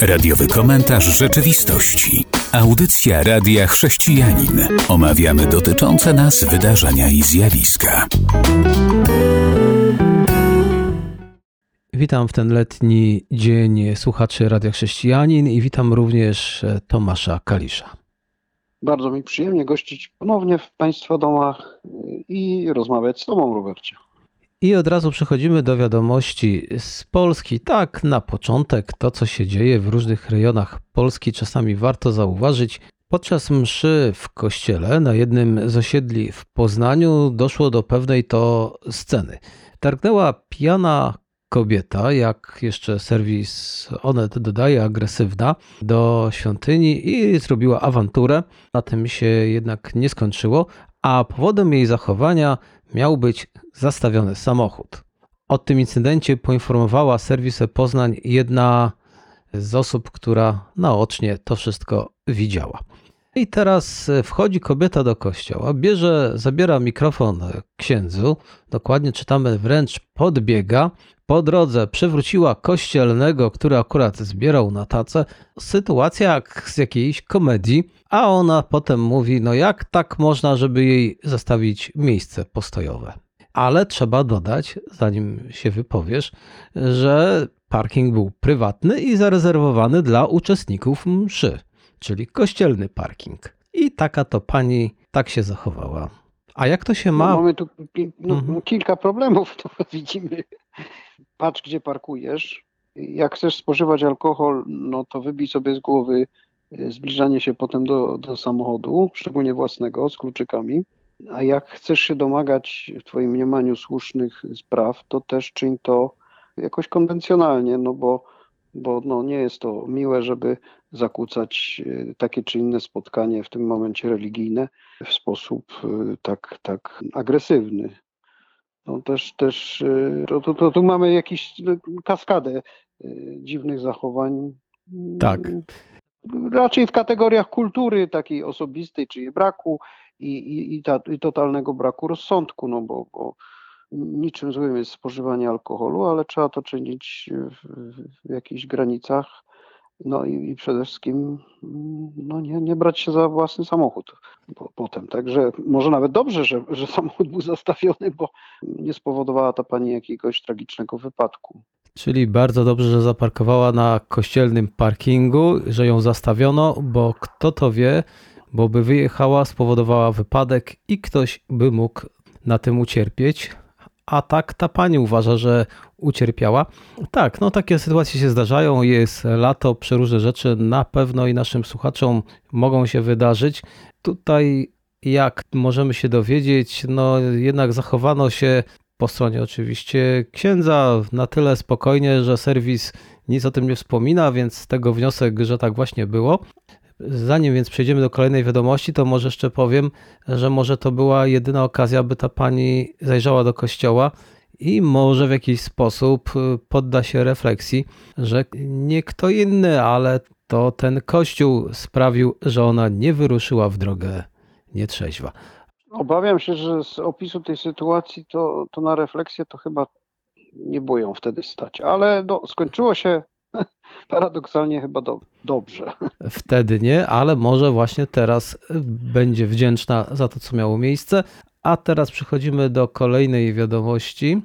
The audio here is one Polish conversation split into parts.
Radiowy komentarz rzeczywistości. Audycja Radia Chrześcijanin. Omawiamy dotyczące nas wydarzenia i zjawiska. Witam w ten letni dzień słuchaczy Radia Chrześcijanin i witam również Tomasza Kalisza. Bardzo mi przyjemnie gościć ponownie w Państwa domach i rozmawiać z Tobą, Robercie. I od razu przechodzimy do wiadomości z Polski. Tak, na początek to, co się dzieje w różnych rejonach Polski, czasami warto zauważyć. Podczas mszy w kościele na jednym z osiedli w Poznaniu doszło do pewnej to sceny. Targnęła pijana kobieta, jak jeszcze serwis Onet dodaje, agresywna, do świątyni i zrobiła awanturę. Na tym się jednak nie skończyło, a powodem jej zachowania miał być zastawiony samochód. O tym incydencie poinformowała serwis Poznań jedna z osób, która naocznie to wszystko widziała. I teraz wchodzi kobieta do kościoła, bierze, zabiera mikrofon księdzu, dokładnie czytamy wręcz podbiega. Po drodze przywróciła kościelnego, który akurat zbierał na tacę. Sytuacja jak z jakiejś komedii, a ona potem mówi: No jak tak można, żeby jej zostawić miejsce postojowe? Ale trzeba dodać, zanim się wypowiesz, że parking był prywatny i zarezerwowany dla uczestników mszy, czyli kościelny parking. I taka to pani tak się zachowała. A jak to się ma? No, mamy tu no, mhm. kilka problemów, to widzimy. Patrz, gdzie parkujesz. Jak chcesz spożywać alkohol, no to wybij sobie z głowy e, zbliżanie się potem do, do samochodu, szczególnie własnego, z kluczykami. A jak chcesz się domagać w Twoim mniemaniu słusznych spraw, to też czyń to jakoś konwencjonalnie, no bo, bo no nie jest to miłe, żeby zakłócać e, takie czy inne spotkanie, w tym momencie religijne, w sposób e, tak, tak agresywny. No też, też to, to, to tu mamy jakąś kaskadę dziwnych zachowań. Tak. Raczej w kategoriach kultury takiej osobistej, czyli braku i, i, i, ta, i totalnego braku rozsądku, no bo, bo niczym złym jest spożywanie alkoholu, ale trzeba to czynić w, w jakichś granicach. No i, i, przede wszystkim no nie, nie brać się za własny samochód potem. Także może nawet dobrze, że, że samochód był zastawiony, bo nie spowodowała ta pani jakiegoś tragicznego wypadku. Czyli bardzo dobrze, że zaparkowała na kościelnym parkingu, że ją zastawiono, bo kto to wie, bo by wyjechała, spowodowała wypadek i ktoś by mógł na tym ucierpieć. A tak ta pani uważa, że ucierpiała. Tak, no takie sytuacje się zdarzają. Jest lato, przeróżne rzeczy na pewno i naszym słuchaczom mogą się wydarzyć. Tutaj jak możemy się dowiedzieć, no jednak zachowano się po stronie oczywiście księdza na tyle spokojnie, że serwis nic o tym nie wspomina, więc z tego wniosek, że tak właśnie było. Zanim więc przejdziemy do kolejnej wiadomości, to może jeszcze powiem, że może to była jedyna okazja, by ta pani zajrzała do kościoła i może w jakiś sposób y, podda się refleksji, że nie kto inny, ale to ten kościół sprawił, że ona nie wyruszyła w drogę nietrzeźwa. Obawiam się, że z opisu tej sytuacji to, to na refleksję to chyba nie boją wtedy stać, ale no, skończyło się paradoksalnie chyba do, dobrze. Wtedy nie, ale może właśnie teraz będzie wdzięczna za to, co miało miejsce. A teraz przechodzimy do kolejnej wiadomości.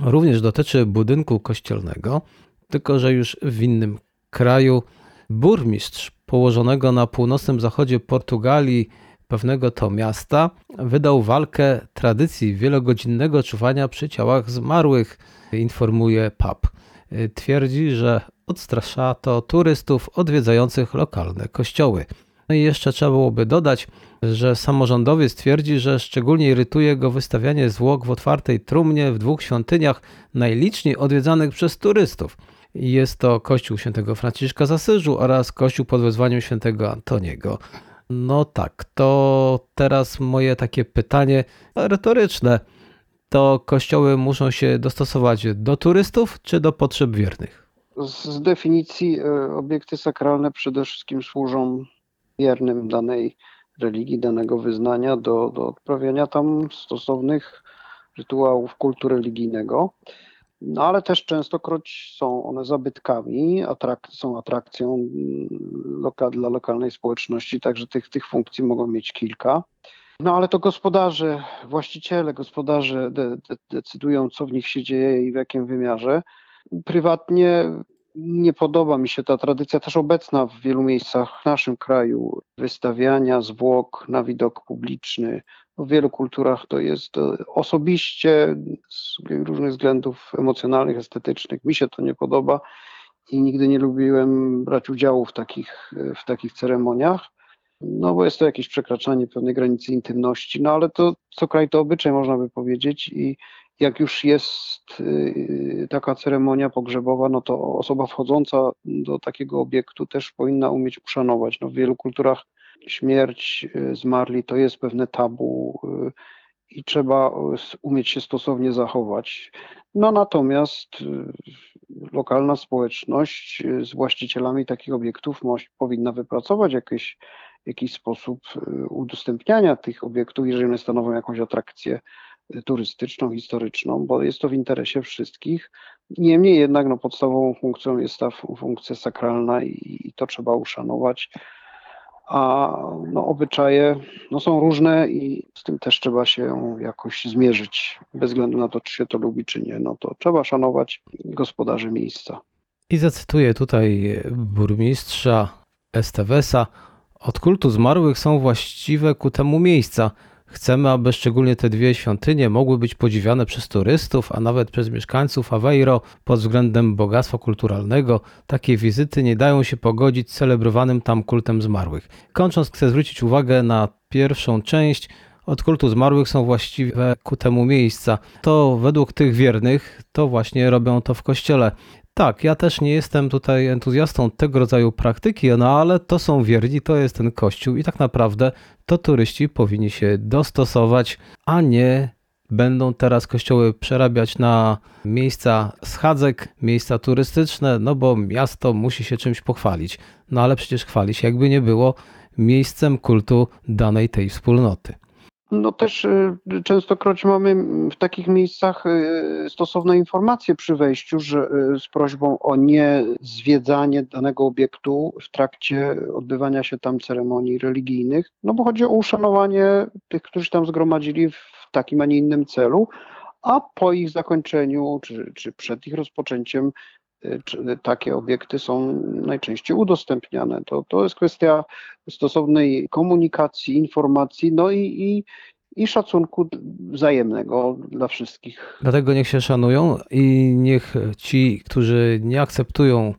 Również dotyczy budynku kościelnego, tylko że już w innym kraju. Burmistrz położonego na północnym zachodzie Portugalii pewnego to miasta wydał walkę tradycji wielogodzinnego czuwania przy ciałach zmarłych, informuje PAP. Twierdzi, że odstrasza to turystów odwiedzających lokalne kościoły. No i jeszcze trzeba byłoby dodać, że samorządowiec twierdzi, że szczególnie irytuje go wystawianie zwłok w otwartej trumnie w dwóch świątyniach najliczniej odwiedzanych przez turystów. Jest to kościół świętego Franciszka z Asyżu oraz kościół pod wezwaniem świętego Antoniego. No tak, to teraz moje takie pytanie retoryczne. To kościoły muszą się dostosować do turystów czy do potrzeb wiernych? Z definicji e, obiekty sakralne przede wszystkim służą wiernym danej religii, danego wyznania do, do odprawiania tam stosownych rytuałów kultu religijnego. No ale też częstokroć są one zabytkami, atrak są atrakcją mm, loka dla lokalnej społeczności, także tych, tych funkcji mogą mieć kilka. No ale to gospodarze, właściciele, gospodarze de, de, decydują, co w nich się dzieje i w jakim wymiarze. Prywatnie nie podoba mi się ta tradycja, też obecna w wielu miejscach w naszym kraju, wystawiania zwłok na widok publiczny. W wielu kulturach to jest osobiście z różnych względów emocjonalnych, estetycznych. Mi się to nie podoba i nigdy nie lubiłem brać udziału w takich, w takich ceremoniach. No bo jest to jakieś przekraczanie pewnej granicy intymności, no ale to co kraj to obyczaj można by powiedzieć i jak już jest y, taka ceremonia pogrzebowa, no to osoba wchodząca do takiego obiektu też powinna umieć uszanować. No w wielu kulturach śmierć y, zmarli to jest pewne tabu y, i trzeba umieć się stosownie zachować. No natomiast lokalna społeczność z właścicielami takich obiektów powinna wypracować jakieś, jakiś sposób udostępniania tych obiektów, jeżeli one stanowią jakąś atrakcję turystyczną, historyczną, bo jest to w interesie wszystkich. Niemniej jednak no, podstawową funkcją jest ta funkcja sakralna i, i to trzeba uszanować. A no, obyczaje no, są różne i z tym też trzeba się jakoś zmierzyć, bez względu na to, czy się to lubi, czy nie. No to trzeba szanować gospodarzy miejsca. I zacytuję tutaj burmistrza Estevesa. Od kultu zmarłych są właściwe ku temu miejsca – Chcemy, aby szczególnie te dwie świątynie mogły być podziwiane przez turystów, a nawet przez mieszkańców Aveiro pod względem bogactwa kulturalnego. Takie wizyty nie dają się pogodzić z celebrowanym tam kultem zmarłych. Kończąc, chcę zwrócić uwagę na pierwszą część. Od kultu zmarłych są właściwe ku temu miejsca. To według tych wiernych, to właśnie robią to w kościele. Tak, ja też nie jestem tutaj entuzjastą tego rodzaju praktyki, no ale to są wierni, to jest ten kościół i tak naprawdę to turyści powinni się dostosować, a nie będą teraz kościoły przerabiać na miejsca schadzek, miejsca turystyczne, no bo miasto musi się czymś pochwalić. No ale przecież chwali się jakby nie było miejscem kultu danej tej wspólnoty. No też y, częstokroć mamy w takich miejscach y, stosowne informacje przy wejściu, że y, z prośbą o nie zwiedzanie danego obiektu w trakcie odbywania się tam ceremonii religijnych, no bo chodzi o uszanowanie tych, którzy tam zgromadzili w takim, a nie innym celu, a po ich zakończeniu, czy, czy przed ich rozpoczęciem takie obiekty są najczęściej udostępniane. To, to jest kwestia stosownej komunikacji, informacji, no i, i, i szacunku wzajemnego dla wszystkich. Dlatego niech się szanują i niech ci, którzy nie akceptują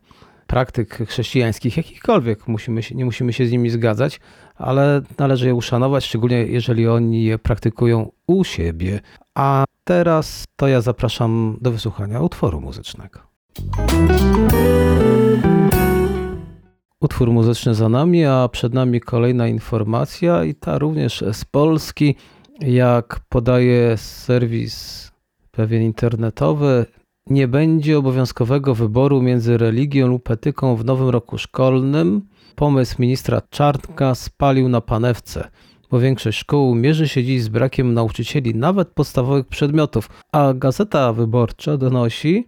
praktyk chrześcijańskich, jakichkolwiek, musimy się, nie musimy się z nimi zgadzać, ale należy je uszanować, szczególnie jeżeli oni je praktykują u siebie. A teraz to ja zapraszam do wysłuchania utworu muzycznego. Utwór muzyczny za nami, a przed nami kolejna informacja i ta również z Polski. Jak podaje serwis pewien internetowy, nie będzie obowiązkowego wyboru między religią lub etyką w nowym roku szkolnym. Pomysł ministra Czarnka spalił na panewce, bo większość szkół mierzy się dziś z brakiem nauczycieli nawet podstawowych przedmiotów, a Gazeta Wyborcza donosi,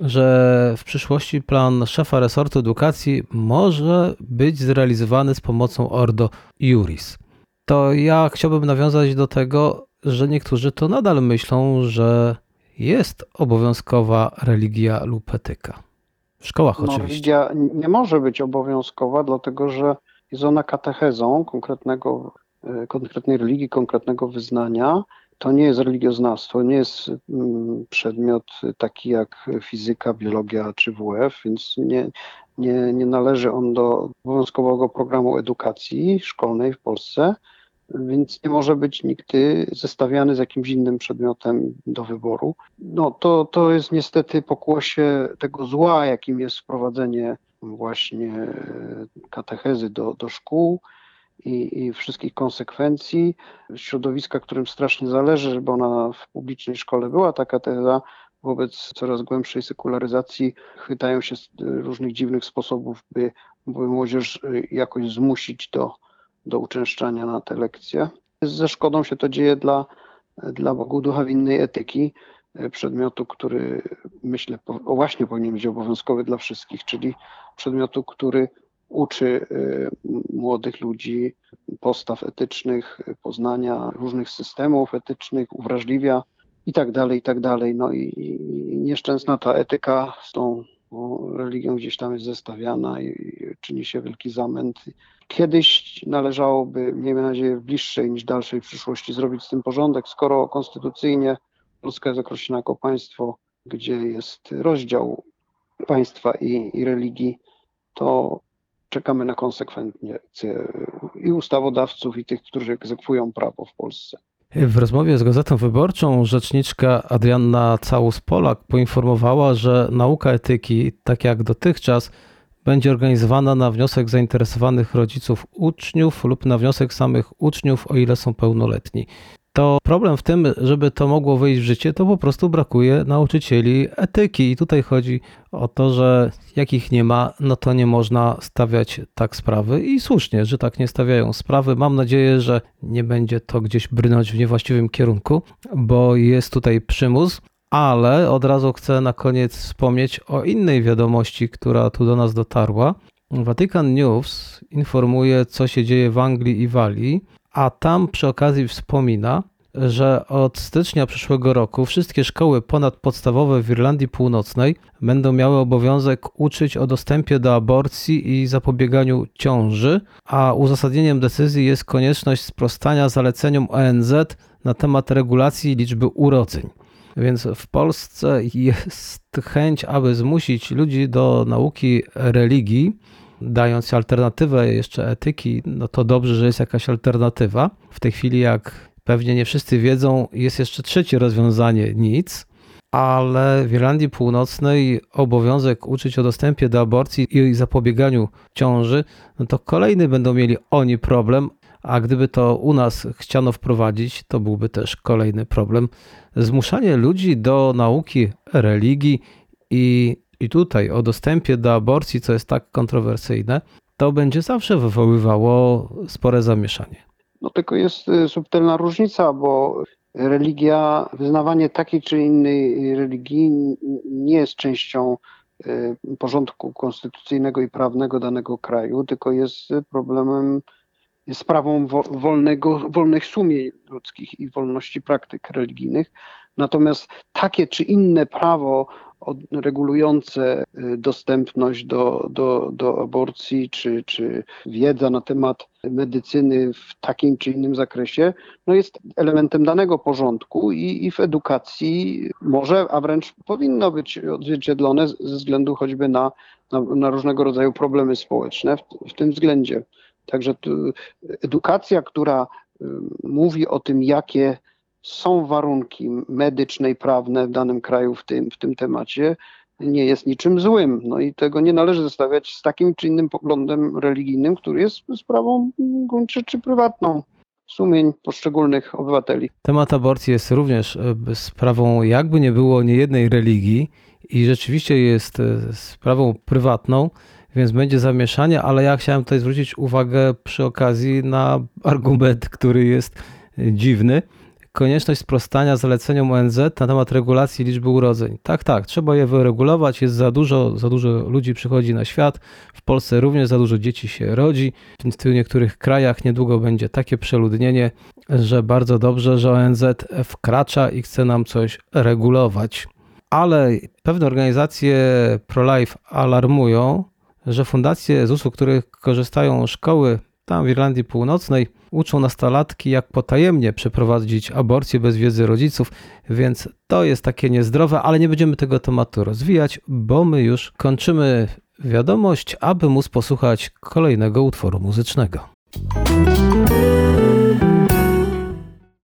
że w przyszłości plan szefa resortu edukacji może być zrealizowany z pomocą Ordo Juris. To ja chciałbym nawiązać do tego, że niektórzy to nadal myślą, że jest obowiązkowa religia lub etyka. W szkołach no, oczywiście. Religia nie może być obowiązkowa, dlatego że jest ona katechezą konkretnego, e, konkretnej religii, konkretnego wyznania to nie jest religioznawstwo, nie jest mm, przedmiot taki jak fizyka, biologia czy WF, więc nie, nie, nie należy on do obowiązkowego programu edukacji szkolnej w Polsce, więc nie może być nigdy zestawiany z jakimś innym przedmiotem do wyboru. No to, to jest niestety pokłosie tego zła, jakim jest wprowadzenie właśnie katechezy do, do szkół, i, i wszystkich konsekwencji, środowiska, którym strasznie zależy, żeby ona w publicznej szkole była taka teza, wobec coraz głębszej sekularyzacji chwytają się różnych dziwnych sposobów, by, by młodzież jakoś zmusić do, do uczęszczania na te lekcje. Ze szkodą się to dzieje dla, dla Bogu ducha winnej etyki, przedmiotu, który myślę właśnie powinien być obowiązkowy dla wszystkich, czyli przedmiotu, który uczy młodych ludzi postaw etycznych, poznania różnych systemów etycznych, uwrażliwia i tak dalej, i tak dalej. No i, i nieszczęsna ta etyka z tą religią gdzieś tam jest zestawiana i czyni się wielki zamęt. Kiedyś należałoby, miejmy nadzieję, w bliższej niż dalszej przyszłości zrobić z tym porządek, skoro konstytucyjnie Polska jest określona jako państwo, gdzie jest rozdział państwa i, i religii, to czekamy na konsekwencje i ustawodawców, i tych, którzy egzekwują prawo w Polsce. W rozmowie z Gazetą Wyborczą rzeczniczka Adrianna Całus-Polak poinformowała, że nauka etyki, tak jak dotychczas, będzie organizowana na wniosek zainteresowanych rodziców uczniów lub na wniosek samych uczniów, o ile są pełnoletni to problem w tym, żeby to mogło wyjść w życie, to po prostu brakuje nauczycieli etyki. I tutaj chodzi o to, że jak ich nie ma, no to nie można stawiać tak sprawy. I słusznie, że tak nie stawiają sprawy. Mam nadzieję, że nie będzie to gdzieś brnąć w niewłaściwym kierunku, bo jest tutaj przymus. Ale od razu chcę na koniec wspomnieć o innej wiadomości, która tu do nas dotarła. Vatican News informuje, co się dzieje w Anglii i Walii a tam przy okazji wspomina, że od stycznia przyszłego roku wszystkie szkoły ponadpodstawowe w Irlandii Północnej będą miały obowiązek uczyć o dostępie do aborcji i zapobieganiu ciąży, a uzasadnieniem decyzji jest konieczność sprostania zaleceniom ONZ na temat regulacji liczby urodzeń. Więc w Polsce jest chęć, aby zmusić ludzi do nauki religii, dając alternatywę jeszcze etyki, no to dobrze, że jest jakaś alternatywa. W tej chwili, jak pewnie nie wszyscy wiedzą, jest jeszcze trzecie rozwiązanie nic, ale w Irlandii Północnej obowiązek uczyć o dostępie do aborcji i zapobieganiu ciąży, no to kolejny będą mieli oni problem, a gdyby to u nas chciano wprowadzić, to byłby też kolejny problem. Zmuszanie ludzi do nauki religii i i tutaj o dostępie do aborcji, co jest tak kontrowersyjne, to będzie zawsze wywoływało spore zamieszanie. No tylko jest y, subtelna różnica, bo religia, wyznawanie takiej czy innej religii nie jest częścią y, porządku konstytucyjnego i prawnego danego kraju, tylko jest problemem, jest sprawą wolnego, wolnych sumień ludzkich i wolności praktyk religijnych. Natomiast takie czy inne prawo regulujące y, dostępność do, do, do aborcji, czy, czy wiedza na temat medycyny w takim czy innym zakresie, no jest elementem danego porządku i, i w edukacji może, a wręcz powinno być odzwierciedlone ze względu choćby na, na, na różnego rodzaju problemy społeczne w, w tym względzie. Także edukacja, która y, mówi o tym, jakie są warunki medyczne i prawne w danym kraju w tym, w tym temacie, nie jest niczym złym. No i tego nie należy zestawiać z takim czy innym poglądem religijnym, który jest sprawą czy, czy prywatną sumień poszczególnych obywateli. Temat aborcji jest również e, sprawą, jakby nie było niejednej religii i rzeczywiście jest e, sprawą prywatną, więc będzie zamieszanie, ale ja chciałem tutaj zwrócić uwagę przy okazji na argument, który jest dziwny konieczność sprostania zaleceniom ONZ na temat regulacji liczby urodzeń. Tak, tak, trzeba je wyregulować, jest za dużo, za dużo ludzi przychodzi na świat, w Polsce również za dużo dzieci się rodzi, w niektórych krajach niedługo będzie takie przeludnienie, że bardzo dobrze, że ONZ wkracza i chce nam coś regulować. Ale pewne organizacje pro-life alarmują, że fundacje ZUS-u, których korzystają szkoły tam w Irlandii Północnej uczą nastolatki, jak potajemnie przeprowadzić aborcję bez wiedzy rodziców, więc to jest takie niezdrowe, ale nie będziemy tego tematu rozwijać, bo my już kończymy wiadomość, aby móc posłuchać kolejnego utworu muzycznego.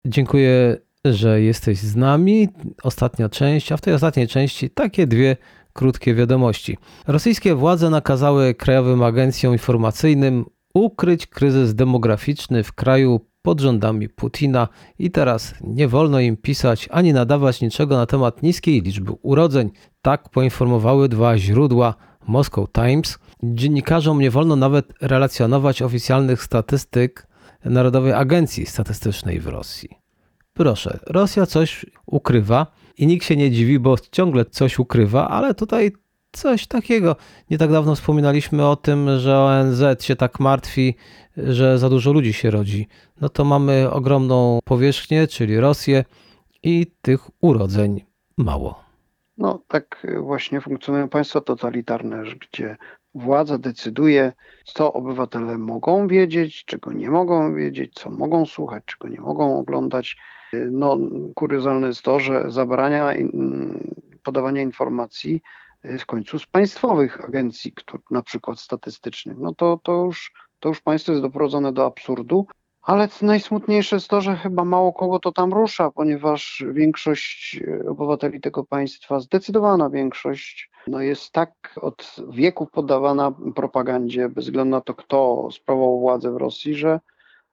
Dziękuję, że jesteś z nami. Ostatnia część, a w tej ostatniej części takie dwie krótkie wiadomości. Rosyjskie władze nakazały krajowym agencjom informacyjnym ukryć kryzys demograficzny w kraju pod rządami Putina i teraz nie wolno im pisać ani nadawać niczego na temat niskiej liczby urodzeń. Tak poinformowały dwa źródła Moscow Times. Dziennikarzom nie wolno nawet relacjonować oficjalnych statystyk Narodowej Agencji Statystycznej w Rosji. Proszę, Rosja coś ukrywa, i nikt się nie dziwi, bo ciągle coś ukrywa, ale tutaj coś takiego. Nie tak dawno wspominaliśmy o tym, że ONZ się tak martwi, że za dużo ludzi się rodzi. No to mamy ogromną powierzchnię, czyli Rosję i tych urodzeń mało. No tak właśnie funkcjonują państwa totalitarne, gdzie władza decyduje, co obywatele mogą wiedzieć, czego nie mogą wiedzieć, co mogą słuchać, czego nie mogą oglądać. No, kuriozalne jest to, że zabrania podawania informacji w końcu z państwowych agencji, na przykład statystycznych. No to, to, już, to już państwo jest doprowadzone do absurdu. Ale najsmutniejsze jest to, że chyba mało kogo to tam rusza, ponieważ większość obywateli tego państwa, zdecydowana większość, no jest tak od wieków poddawana propagandzie, bez względu na to, kto sprawował władzę w Rosji, że,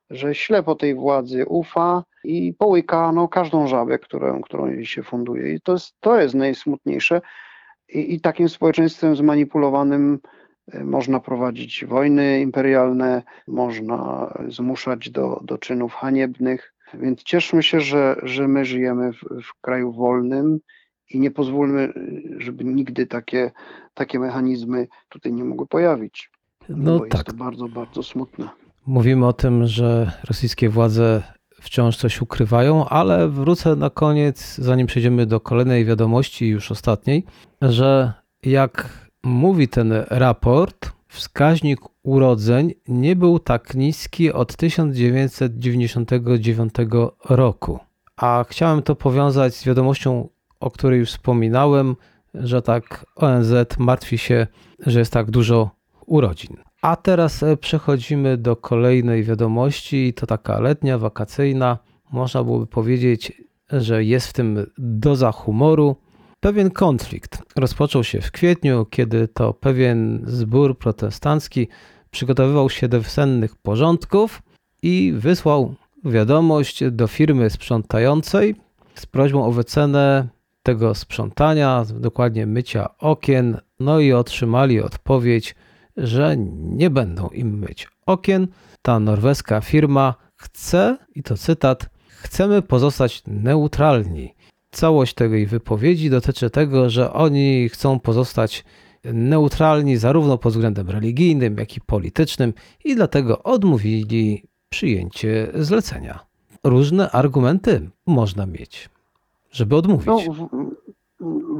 że ślepo tej władzy ufa i połyka no, każdą żabę, którą, którą jej się funduje. I to jest, to jest najsmutniejsze. I, I takim społeczeństwem zmanipulowanym e, można prowadzić wojny imperialne, można zmuszać do, do czynów haniebnych. Więc cieszmy się, że, że my żyjemy w, w kraju wolnym i nie pozwólmy, żeby nigdy takie, takie mechanizmy tutaj nie mogły pojawić. No bo tak. jest to bardzo, bardzo smutne. Mówimy o tym, że rosyjskie władze wciąż coś ukrywają, ale wrócę na koniec, zanim przejdziemy do kolejnej wiadomości, już ostatniej, że jak mówi ten raport, wskaźnik urodzeń nie był tak niski od 1999 roku. A chciałem to powiązać z wiadomością, o której już wspominałem, że tak ONZ martwi się, że jest tak dużo urodzin. A teraz e, przechodzimy do kolejnej wiadomości, to taka letnia, wakacyjna. Można byłoby powiedzieć, że jest w tym doza humoru. Pewien konflikt rozpoczął się w kwietniu, kiedy to pewien zbór protestancki przygotowywał się do wiosennych porządków i wysłał wiadomość do firmy sprzątającej z prośbą o wycenę tego sprzątania, dokładnie mycia okien. No i otrzymali odpowiedź, że nie będą im myć okien. Ta norweska firma chce, i to cytat, chcemy pozostać neutralni. Całość tej wypowiedzi dotyczy tego, że oni chcą pozostać neutralni zarówno pod względem religijnym, jak i politycznym i dlatego odmówili przyjęcie zlecenia. Różne argumenty można mieć, żeby odmówić. No,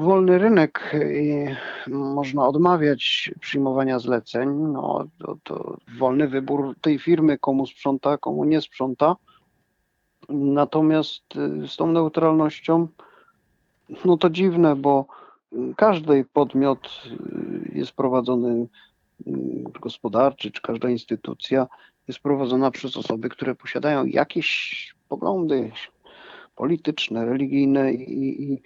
wolny rynek i można odmawiać przyjmowania zleceń. No, to, to wolny wybór tej firmy, komu sprząta, komu nie sprząta. Natomiast y, z tą neutralnością, no to dziwne, bo każdy podmiot y, jest prowadzony y, gospodarczy, czy każda instytucja jest prowadzona przez osoby, które posiadają jakieś poglądy polityczne, religijne i, i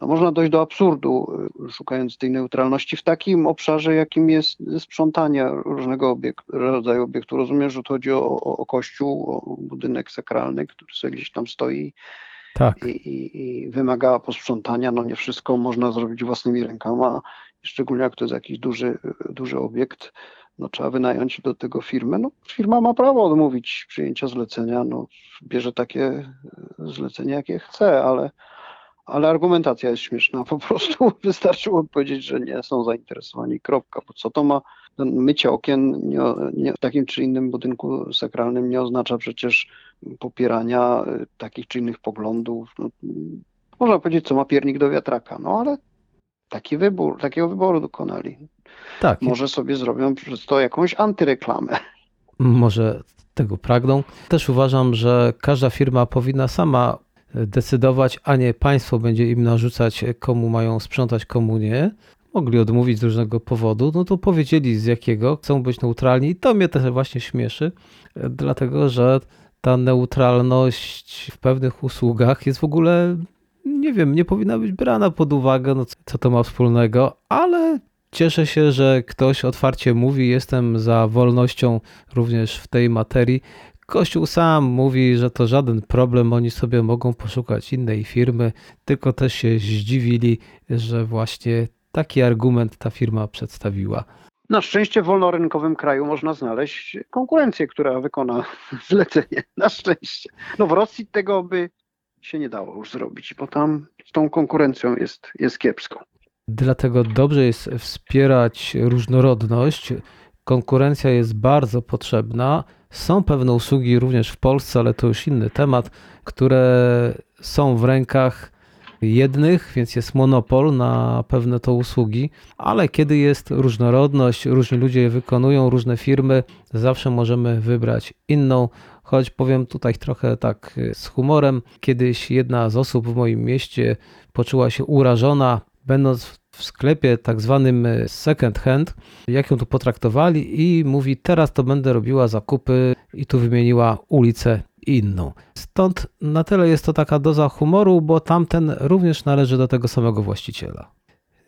no można dojść do absurdu, y, szukając tej neutralności w takim obszarze, jakim jest sprzątanie różnego rodzaju obiektu. Rozumiem, że chodzi o, o kościół, o budynek sakralny, który sobie gdzieś tam stoi tak. i, i, i wymaga posprzątania. No nie wszystko można zrobić własnymi rękoma, szczególnie jak to jest jakiś duży, duży obiekt no, trzeba wynająć do tego firmę. No, firma ma prawo odmówić przyjęcia zlecenia, no, bierze takie zlecenie, jakie chce, ale, ale argumentacja jest śmieszna. Po prostu wystarczyło powiedzieć, że nie są zainteresowani. Kropka. Bo co to ma? Mycie okien nie, nie, w takim czy innym budynku sakralnym nie oznacza przecież popierania y, takich czy innych poglądów. No, można powiedzieć, co ma piernik do wiatraka, no ale taki wybór, takiego wyboru dokonali. Tak. Może sobie zrobią przez to jakąś antyreklamę. Może tego pragną. Też uważam, że każda firma powinna sama decydować, a nie państwo będzie im narzucać, komu mają sprzątać, komu nie. Mogli odmówić z różnego powodu, no to powiedzieli z jakiego, chcą być neutralni i to mnie też właśnie śmieszy, dlatego że ta neutralność w pewnych usługach jest w ogóle, nie wiem, nie powinna być brana pod uwagę, no co to ma wspólnego, ale cieszę się, że ktoś otwarcie mówi, jestem za wolnością również w tej materii. Kościół sam mówi, że to żaden problem, oni sobie mogą poszukać innej firmy, tylko też się zdziwili, że właśnie taki argument ta firma przedstawiła. Na szczęście w wolnorynkowym kraju można znaleźć konkurencję, która wykona zlecenie. Na szczęście. No w Rosji tego by się nie dało już zrobić, bo tam z tą konkurencją jest, jest kiepsko. Dlatego dobrze jest wspierać różnorodność. Konkurencja jest bardzo potrzebna. Są pewne usługi również w Polsce, ale to już inny temat, które są w rękach jednych, więc jest monopol na pewne to usługi, ale kiedy jest różnorodność, różni ludzie je wykonują, różne firmy, zawsze możemy wybrać inną. Choć powiem tutaj trochę tak z humorem, kiedyś jedna z osób w moim mieście poczuła się urażona, będąc w sklepie tak zwanym second hand, jak ją tu potraktowali i mówi teraz to będę robiła zakupy i tu wymieniła ulicę inną. Stąd na tyle jest to taka doza humoru, bo tamten również należy do tego samego właściciela.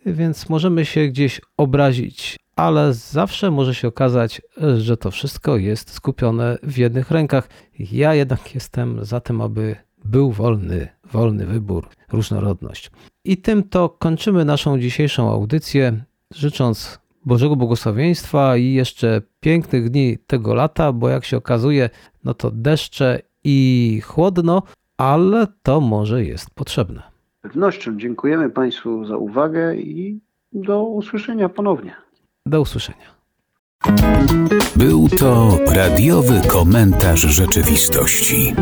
Więc możemy się gdzieś obrazić, ale zawsze może się okazać, że to wszystko jest skupione w jednych rękach. Ja jednak jestem za tym, aby był wolny, wolny wybór, różnorodność. I tym to kończymy naszą dzisiejszą audycję, życząc Bożego błogosławieństwa i jeszcze pięknych dni tego lata, bo jak się okazuje, no to deszcze i chłodno, ale to może jest potrzebne. Z pewnością dziękujemy Państwu za uwagę i do usłyszenia ponownie. Do usłyszenia. Był to radiowy komentarz rzeczywistości.